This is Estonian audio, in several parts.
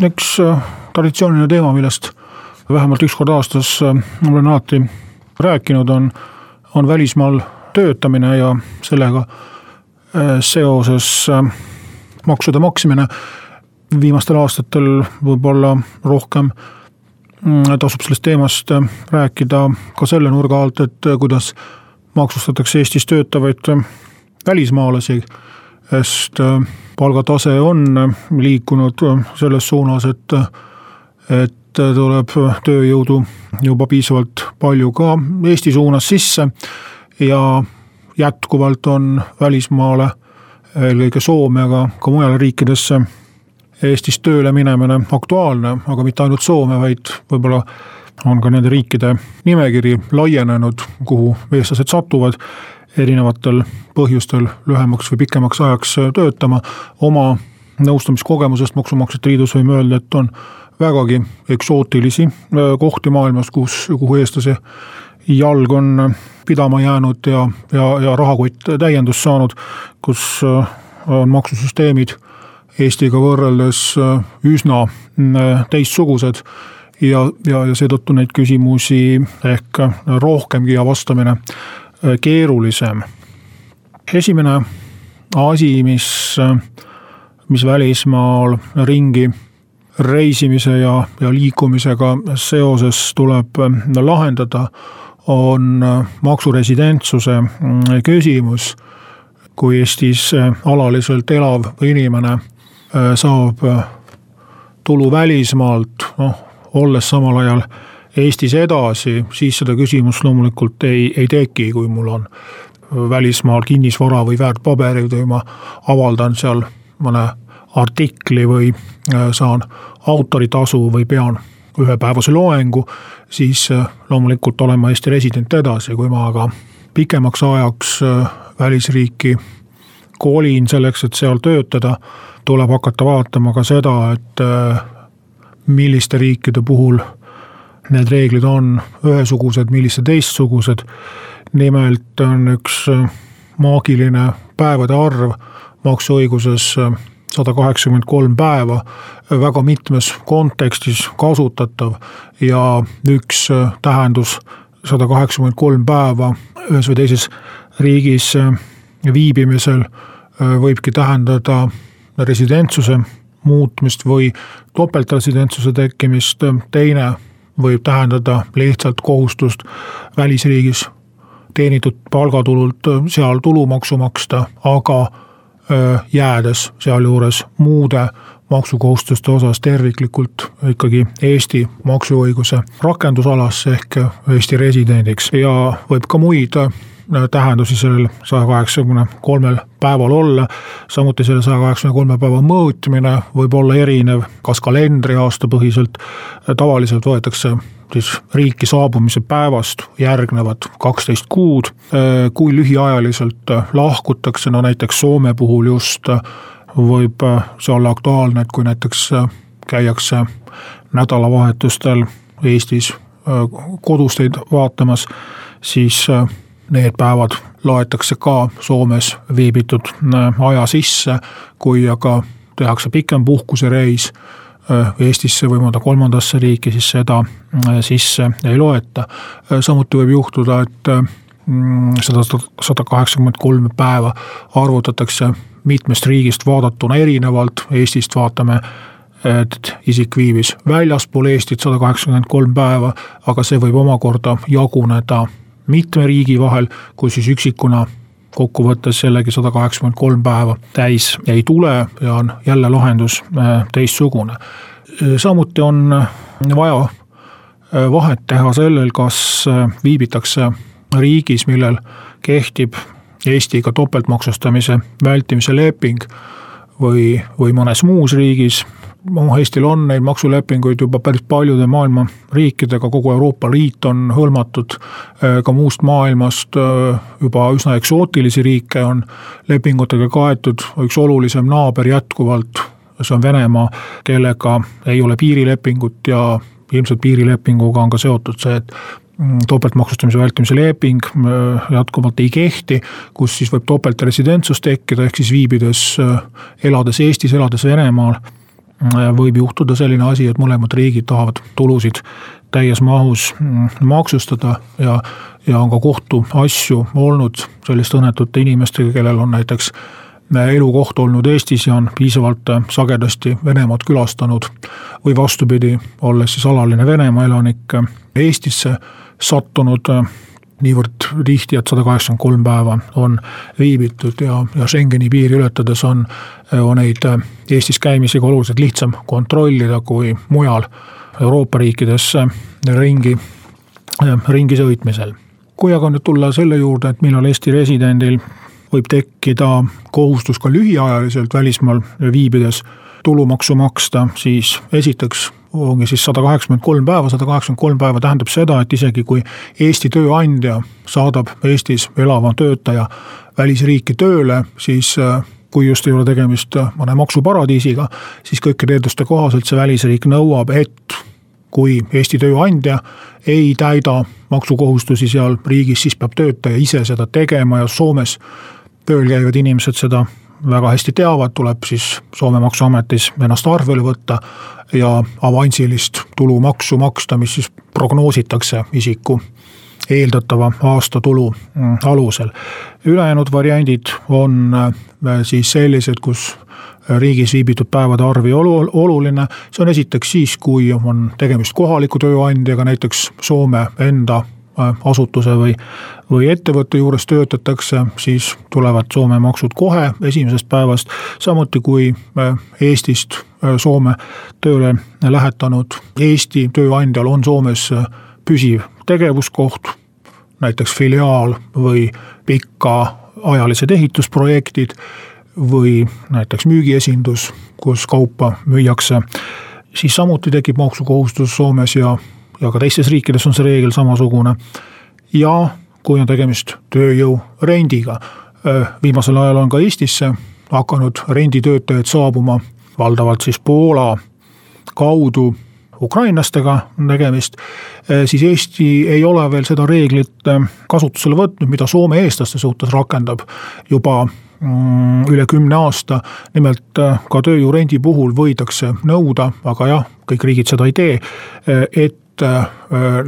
üks äh, traditsiooniline teema, millest vähemalt üks kord aastas äh, olen alati rääkinud, on, on välismaal töötamine ja sellega äh, seoses maksude maksmine. viimastel aastatel võib-olla rohkem mm, tasub sellest teemast rääkida ka selle nurga alt, et kuidas maksustatakse Eestis töötavaid välismaalasi, sest palgatase on liikunud selles suunas, et, et tuleb tööjõudu juba piisavalt palju ka Eesti suunas sisse ja jätkuvalt on välismaale, eelkõige Soome, aga ka mujale riikidesse Eestis tööle minemine aktuaalne, aga mitte ainult Soome, vaid võib-olla on ka nende riikide nimekiri laienenud, kuhu eestlased satuvad erinevatel põhjustel lühemaks või pikemaks ajaks töötama. oma nõustamiskogemusest Maksumaksjate Liidus võime öelda, et on vägagi eksootilisi äh, kohti maailmas, kus, kuhu eestlase jalg on pidama jäänud ja, ja, ja rahakott täiendust saanud, kus äh, on maksusüsteemid Eestiga võrreldes äh, üsna teistsugused ja, ja, ja seetõttu neid küsimusi ehk rohkemgi ja vastamine keerulisem. esimene asi, mis, mis välismaal ringi reisimise ja, ja liikumisega seoses tuleb lahendada, on maksuresidentsuse küsimus. kui Eestis alaliselt elav inimene saab tulu välismaalt, noh olles samal ajal Eestis edasi, siis seda küsimust loomulikult ei, ei teki, kui mul on välismaal kinnisvara või väärtpaberid või ma avaldan seal mõne artikli või äh, saan autoritasu või pean ühepäevase loengu, siis äh, loomulikult olen ma Eesti resident edasi, kui ma aga pikemaks ajaks äh, välisriiki kolin selleks, et seal töötada, tuleb hakata vaatama ka seda, et milliste riikide puhul need reeglid on ühesugused, millised teistsugused. nimelt on üks äh, maagiline päevade arv maksuõiguses äh, sada kaheksakümmend kolm päeva, väga mitmes kontekstis kasutatav ja üks äh, tähendus sada kaheksakümmend kolm päeva ühes või teises riigis viibimisel võibki tähendada residentsuse muutmist või topeltresidentsuse tekkimist, teine võib tähendada lihtsalt kohustust välisriigis teenitud palgatulult seal tulumaksu maksta, aga jäädes sealjuures muude maksukohustuste osas terviklikult ikkagi Eesti maksuõiguse rakendusalasse ehk Eesti residendiks. Ja võib ka muid tähendusi sellel saja kaheksakümne kolmel päeval olla. samuti selle saja kaheksakümne kolme päeva mõõtmine võib olla erinev, kas kalendriaasta põhiselt, tavaliselt võetakse siis riiki saabumise päevast järgnevad kaksteist kuud. kui lühiajaliselt lahkutakse, no näiteks Soome puhul just võib see olla aktuaalne, et kui näiteks käiakse nädalavahetustel Eestis kodusteid vaatamas, siis need päevad loetakse ka Soomes viibitud äh, aja sisse, kui aga tehakse pikem puhkusereis äh, Eestisse või mõnda kolmandasse riiki, siis seda äh, sisse ei loeta. samuti võib juhtuda, et mm, seda sada kaheksakümmend kolm päeva arvutatakse mitmest riigist vaadatuna erinevalt, Eestist vaatame et isik viibis väljaspool Eestit sada kaheksakümmend kolm päeva, aga see võib omakorda jaguneda mitme riigi vahel, kui siis üksikuna kokkuvõttes jällegi sada kaheksakümmend kolm päeva täis ei tule ja on jälle lahendus äh, teistsugune. samuti on vaja äh, vahet teha sellel, kas äh, viibitakse riigis, millel kehtib Eestiga topeltmaksustamise vältimise leping või, või mõnes muus riigis, noh, Eestil on neid maksulepinguid juba päris paljude maailma riikidega, kogu Euroopa Liit on hõlmatud ka muust maailmast, juba üsna eksootilisi riike on lepingutega kaetud, üks olulisem naaber jätkuvalt, see on Venemaa, kellega ei ole piirilepingut ja ilmselt piirilepinguga on ka seotud see, et mm, topeltmaksustamise vältimise leping jätkuvalt ei kehti, kus siis võib topeltresidentsust tekkida, ehk siis viibides, elades Eestis, elades Venemaal võib juhtuda selline asi, et mõlemad riigid tahavad tulusid täies mahus mm, maksustada ja, ja on ka kohtuasju olnud selliste õnnetute inimestega, kellel on näiteks elukoht olnud Eestis ja on piisavalt sagedasti Venemaad külastanud. või vastupidi, olles siis alaline Venemaa elanik Eestisse sattunud niivõrd tihti, et sada kaheksakümmend kolm päeva on viibitud ja, ja Schengeni piiri ületades on, on neid Eestis käimisega oluliselt lihtsam kontrollida kui mujal Euroopa riikides ringi, ringi sõitmisel. kui aga nüüd tulla selle juurde, et millal Eesti residendil võib tekkida kohustus ka lühiajaliselt välismaal viibides tulumaksu maksta, siis esiteks ongi siis sada kaheksakümmend kolm päeva, sada kaheksakümmend kolm päeva tähendab seda, et isegi kui Eesti tööandja saadab Eestis elava töötaja välisriiki tööle, siis äh, kui just ei ole tegemist mõne maksuparadiisiga, siis kõikide eelduste kohaselt see välisriik nõuab, et kui Eesti tööandja ei täida maksukohustusi seal riigis, siis peab töötaja ise seda tegema ja Soomes tööl käivad inimesed seda väga hästi teavad, tuleb siis Soome maksuametis ennast arvele võtta ja avansilist tulumaksu maksta, mis siis prognoositakse isiku eeldatava aastatulu mm, alusel. ülejäänud variandid on äh, siis sellised, kus riigis viibitud päevade arv ei ole oluline, see on esiteks siis, kui on tegemist kohaliku tööandjaga, näiteks Soome enda asutuse või, või ettevõtte juures töötatakse, siis tulevad Soome maksud kohe esimesest päevast. samuti kui äh, Eestist äh, Soome tööle lähetanud Eesti tööandjal on Soomes püsiv tegevuskoht, näiteks filiaal või pikaajalised ehitusprojektid või näiteks müügiesindus, kus kaupa müüakse, siis samuti tekib maksukohustus Soomes ja ja ka teistes riikides on see reegel samasugune. ja kui on tegemist tööjõu rendiga, viimasel ajal on ka Eestisse hakanud renditöötajad saabuma, valdavalt siis Poola kaudu ukrainlastega on tegemist, siis Eesti ei ole veel seda reeglit kasutusele võtnud, mida Soome eestlaste suhtes rakendab juba mm, üle kümne aasta. nimelt ka tööjõurendi puhul võidakse nõuda, aga jah, kõik riigid seda ei tee, et et äh,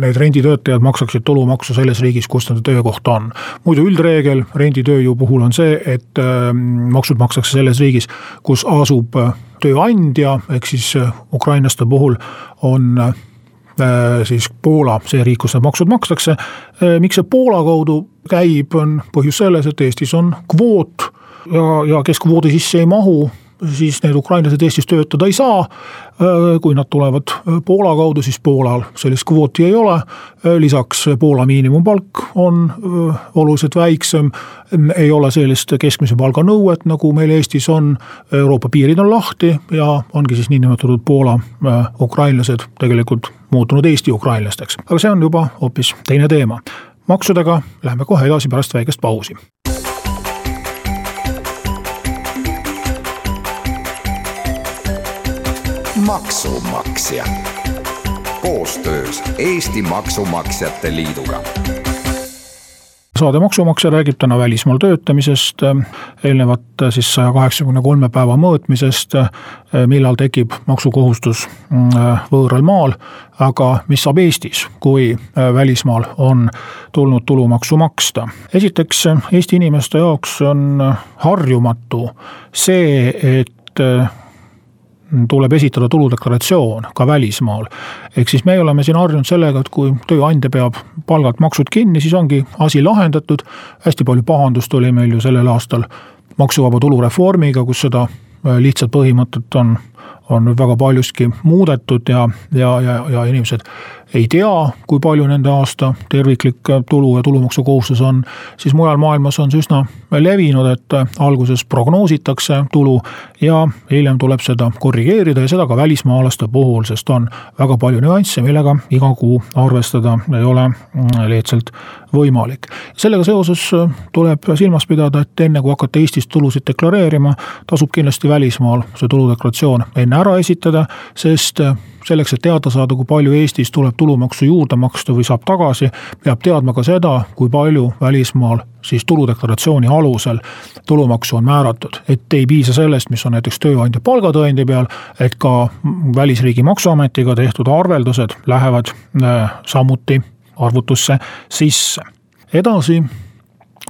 need renditöötajad maksaksid tulumaksu selles riigis, kus nende töökoht on. muidu üldreegel renditööjõu puhul on see, et äh, maksud makstakse selles riigis, kus asub äh, tööandja, ehk siis ukrainlaste puhul on siis Poola see riik, kus need maksud makstakse. miks see Poola kaudu käib, on põhjus selles, et Eestis on kvoot ja, ja kes kvoodi sisse ei mahu, siis need ukrainlased Eestis töötada ei saa. kui nad tulevad Poola kaudu, siis Poolal sellist kvooti ei ole. lisaks Poola miinimumpalk on oluliselt väiksem. ei ole sellist keskmise palga nõuet, nagu meil Eestis on. Euroopa piirid on lahti ja ongi siis niinimetatud Poola ukrainlased tegelikult muutunud Eesti ukrainlasteks, aga see on juba hoopis teine teema maksudega läheme kohe edasi pärast väikest pausi. Maksumaksja koostöös Eesti Maksumaksjate Liiduga saade Maksumaksja räägib täna välismaal töötamisest, eelnevat siis saja kaheksakümne kolme päeva mõõtmisest, millal tekib maksukohustus mm, võõral maal, aga mis saab Eestis, kui välismaal on tulnud tulumaksu maksta. esiteks, Eesti inimeste jaoks on harjumatu see, et tuleb esitada tuludeklaratsioon ka välismaal. ehk siis me oleme siin harjunud sellega, et kui tööandja peab palgalt maksud kinni, siis ongi asi lahendatud. hästi palju pahandust oli meil ju sellel aastal maksuvaba tulu reformiga, kus seda äh, lihtsat põhimõtet on, on nüüd väga paljuski muudetud ja, ja, ja, ja inimesed ei tea, kui palju nende aasta terviklik tulu ja tulumaksukohustus on, siis mujal maailmas on see üsna levinud, et alguses prognoositakse tulu ja hiljem tuleb seda korrigeerida ja seda ka välismaalaste puhul, sest on väga palju nüansse, millega iga kuu arvestada ei ole lihtsalt võimalik. sellega seoses tuleb silmas pidada, et enne kui hakata Eestis tulusid deklareerima, tasub kindlasti välismaal see tuludeklaratsioon enne ära esitada, sest selleks, et teada saada, kui palju Eestis tuleb tulumaksu juurde maksta või saab tagasi, peab teadma ka seda, kui palju välismaal siis tuludeklaratsiooni alusel tulumaksu on määratud. et ei piisa sellest, mis on näiteks tööandja palgatõendi peal, et ka välisriigi maksuametiga tehtud arveldused lähevad äh, samuti arvutusse sisse. edasi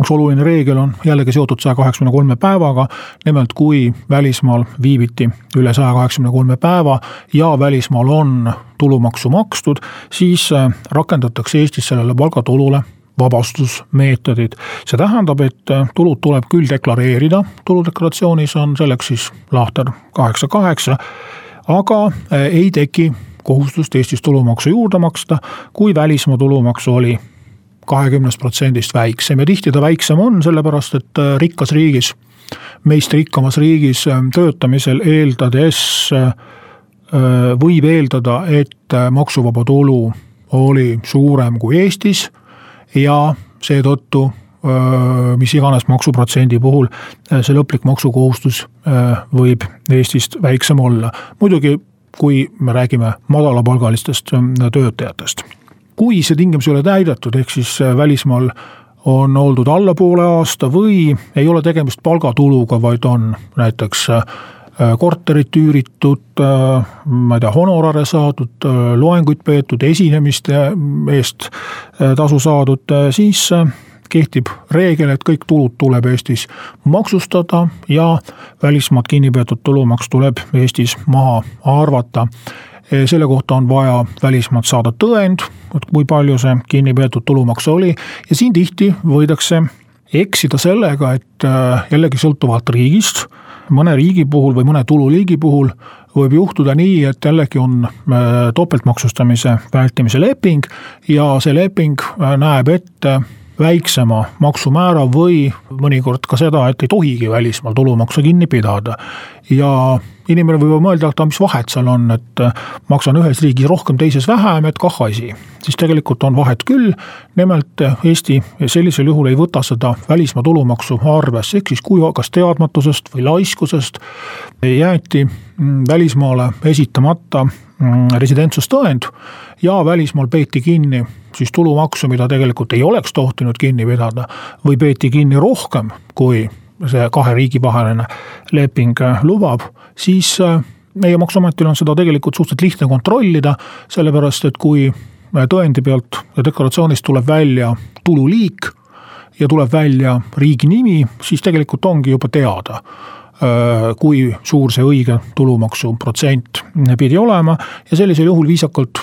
üks oluline reegel on jällegi seotud saja kaheksakümne kolme päevaga. nimelt, kui välismaal viibiti üle saja kaheksakümne kolme päeva ja välismaal on tulumaksu makstud, siis äh, rakendatakse Eestis sellele palgatulule vabastusmeetodid. see tähendab, et äh, tulud tuleb küll deklareerida, tuludeklaratsioonis on selleks siis lahter kaheksa kaheksa, aga äh, ei teki kohustust Eestis tulumaksu juurde maksta, kui välismaa tulumaks oli kahekümnest protsendist väiksem ja tihti ta väiksem on, sellepärast et äh, rikkas riigis, meist rikkamas riigis äh, töötamisel eeldades äh, võib eeldada, et maksuvaba tulu oli suurem kui Eestis ja seetõttu mis iganes maksuprotsendi puhul see lõplik maksukohustus võib Eestist väiksem olla. muidugi, kui me räägime madalapalgalistest töötajatest kui see tingimus ei ole täidetud, ehk siis äh, välismaal on oldud alla poole aasta või ei ole tegemist palgatuluga, vaid on näiteks äh, korterit üüritud, äh, ma ei tea, honorare saadud, loenguid peetud, esinemiste eest tasu saadud, siis kehtib reegel, et kõik tulud tuleb Eestis maksustada ja välismaalt kinni peetud tulumaks tuleb Eestis maha arvata selle kohta on vaja välismaalt saada tõend, et kui palju see kinni peetud tulumaks oli. Ja siin tihti võidakse eksida sellega, et äh, jällegi sõltuvalt riigist, mõne riigi puhul või mõne tululiigi puhul võib juhtuda nii, et jällegi on äh, topeltmaksustamise vältimise leping ja see leping äh, näeb ette väiksema maksumäära või mõnikord ka seda, et ei tohigi välismaal tulumaksu kinni pidada. ja inimene võib mõelda, et mis vahet seal on, et maksan ühes riigis rohkem, teises vähem, et kah asi. siis tegelikult on vahet küll, nimelt Eesti sellisel juhul ei võta seda välismaa tulumaksu arvesse, ehk siis kui kas teadmatusest või laiskusest jäeti välismaale esitamata residentsustõend ja välismaal peeti kinni siis tulumaksu, mida tegelikult ei oleks tohtinud kinni pidada või peeti kinni rohkem, kui see kahe riigi vaheline leping lubab, siis äh, meie maksuametil on seda tegelikult suhteliselt lihtne kontrollida, sellepärast et kui tõendi pealt ja deklaratsioonist tuleb välja tululiik ja tuleb välja riigi nimi, siis tegelikult ongi juba teada äh, kui suur see õige tulumaksu protsent pidi olema ja sellisel juhul viisakalt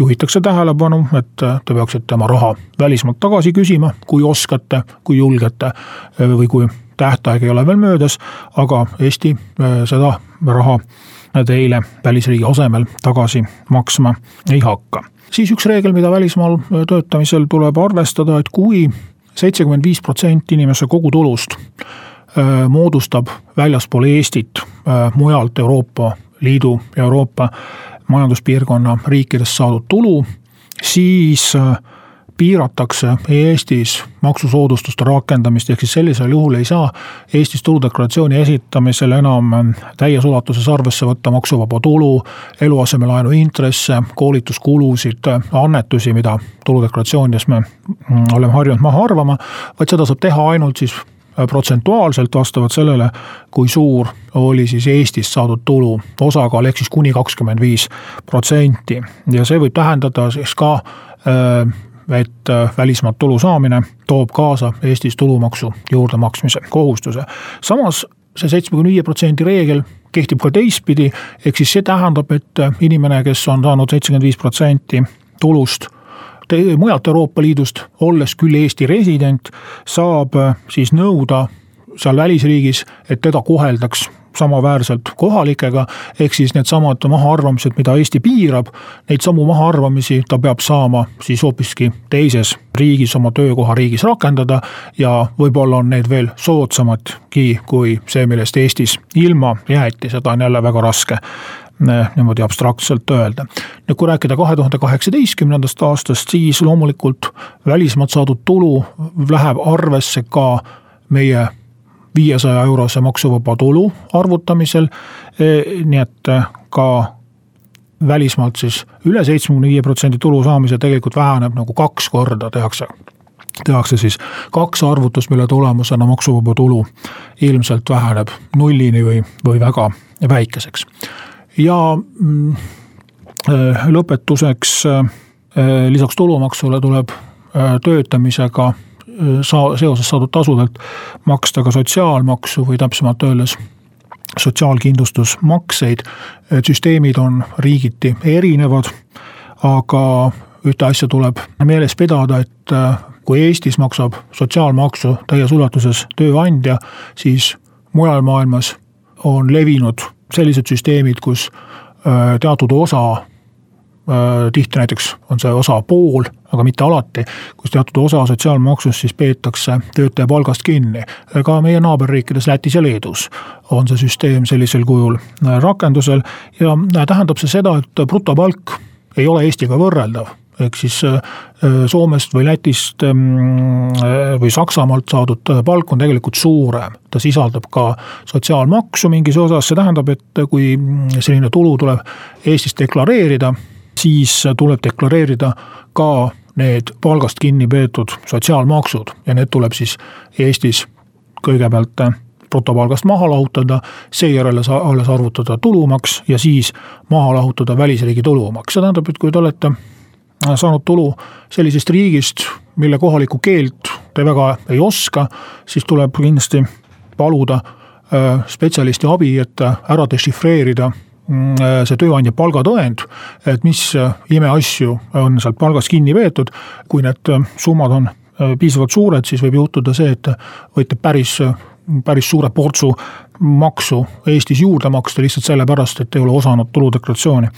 juhitakse tähelepanu, et te peaksite oma raha välismaalt tagasi küsima, kui oskate, kui julgete või kui tähtaeg ei ole veel möödas, aga Eesti äh, seda raha teile välisriigi asemel tagasi maksma ei hakka. siis üks reegel, mida välismaal äh, töötamisel tuleb arvestada, et kui seitsekümmend viis protsenti inimese kogutulust äh, moodustab väljaspool Eestit mujalt Euroopa Liidu Euroopa majanduspiirkonna riikidest saadud tulu, siis äh, piiratakse Eestis maksusoodustuste rakendamist, ehk siis sellisel juhul ei saa Eestis tuludeklaratsiooni esitamisel enam äh, täies ulatuses arvesse võtta maksuvaba tulu, eluasemelaenu intresse, koolituskulusid, annetusi, mida tuludeklaratsioonides me mm, oleme harjunud maha arvama, vaid seda saab teha ainult siis Äh, protsentuaalselt vastavalt sellele, kui suur oli siis Eestist saadud tulu osakaal, ehk siis kuni kakskümmend viis protsenti. ja see võib tähendada siis ka, äh, et äh, välismaalt tulu saamine toob kaasa Eestis tulumaksu juurdemaksmise kohustuse. samas see seitsmekümne viie protsendi reegel kehtib ka teistpidi, ehk siis see tähendab, et inimene, kes on saanud seitsekümmend viis protsenti tulust mujalt Euroopa Liidust, olles küll Eesti resident, saab äh, siis nõuda seal välisriigis, et teda koheldaks samaväärselt kohalikega, ehk siis needsamad mahaarvamised, mida Eesti piirab, neid samu mahaarvamisi ta peab saama siis hoopiski teises riigis, oma töökohariigis rakendada ja võib-olla on need veel soodsamadki kui see, millest Eestis ilma jäeti, seda on jälle väga raske niimoodi abstraktselt öelda. nüüd kui rääkida kahe tuhande kaheksateistkümnendast aastast, siis loomulikult välismaalt saadud tulu läheb arvesse ka meie viiesaja eurose maksuvaba tulu arvutamisel. E, nii et ka välismaalt siis üle seitsmekümne viie protsendi tulu saamise tegelikult väheneb nagu kaks korda tehakse tehakse siis kaks arvutust, mille tulemusena maksuvaba tulu ilmselt väheneb nullini või, või väga väikeseks ja mm, äh, lõpetuseks äh, lisaks tulumaksule tuleb äh, töötamisega saa-, seoses saadud tasudelt maksta ka sotsiaalmaksu või täpsemalt öeldes sotsiaalkindlustusmakseid. et süsteemid on riigiti erinevad, aga ühte asja tuleb meeles pidada, et kui Eestis maksab sotsiaalmaksu täies ulatuses tööandja, siis mujal maailmas on levinud sellised süsteemid, kus äh, teatud osa äh, tihti näiteks on see osa pool, aga mitte alati, kus teatud osa sotsiaalmaksust siis peetakse töötaja palgast kinni. ka meie naaberriikides Lätis ja Leedus on see süsteem sellisel kujul äh, rakendusel ja tähendab see seda, et brutopalk ei ole Eestiga võrreldav ehk siis äh, äh, Soomest või Lätist ähm, äh, või Saksamaalt saadud palk on tegelikult suurem. ta sisaldab ka sotsiaalmaksu mingis osas, see tähendab, et kui selline tulu tuleb Eestis deklareerida, siis tuleb deklareerida ka need palgast kinni peetud sotsiaalmaksud. Ja need tuleb siis Eestis kõigepealt brutopalgast maha lahutada, seejärel alles arvutada tulumaks ja siis maha lahutada välisriigi tulumaks, see tähendab, et kui te olete saanud tulu sellisest riigist, mille kohalikku keelt te väga ei oska, siis tuleb kindlasti paluda äh, spetsialisti abi, et ära dešifreerida mm, äh, see tööandja palgatõend, et mis äh, imeasju on sealt palgast kinni peetud. kui need summad on piisavalt suured, siis võib juhtuda see, et võite päris, päris suure portsu maksu Eestis juurde maksta lihtsalt sellepärast, et ei ole osanud tuludeklaratsiooni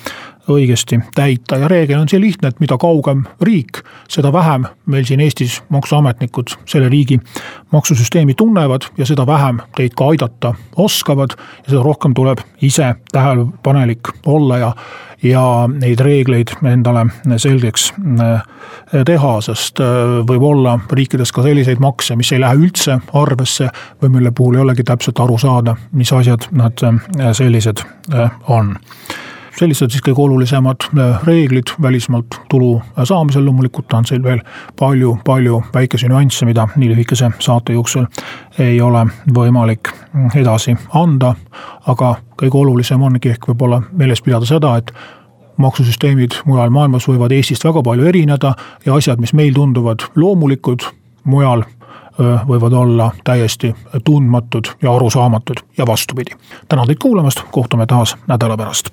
õigesti täita ja reegel on see lihtne, et mida kaugem riik, seda vähem meil siin Eestis maksuametnikud selle riigi maksusüsteemi tunnevad ja seda vähem teid ka aidata oskavad. ja seda rohkem tuleb ise tähelepanelik olla ja, ja neid reegleid endale selgeks äh, teha, sest äh, võib olla riikides ka selliseid makse, mis ei lähe üldse arvesse või mille puhul ei olegi täpselt aru saada, mis asjad nad äh, sellised on sellised siis kõige olulisemad äh, reeglid välismaalt tulu saamisel, loomulikult on seal veel palju-palju väikesi nüansse, mida nii lühikese saate jooksul ei ole võimalik edasi anda. aga kõige olulisem ongi ehk võib-olla meeles pidada seda, et maksusüsteemid mujal maailmas võivad Eestist väga palju erineda ja asjad, mis meil tunduvad loomulikud, mujal võivad olla täiesti tundmatud ja arusaamatud ja vastupidi. tänan teid kuulamast, kohtume taas nädala pärast.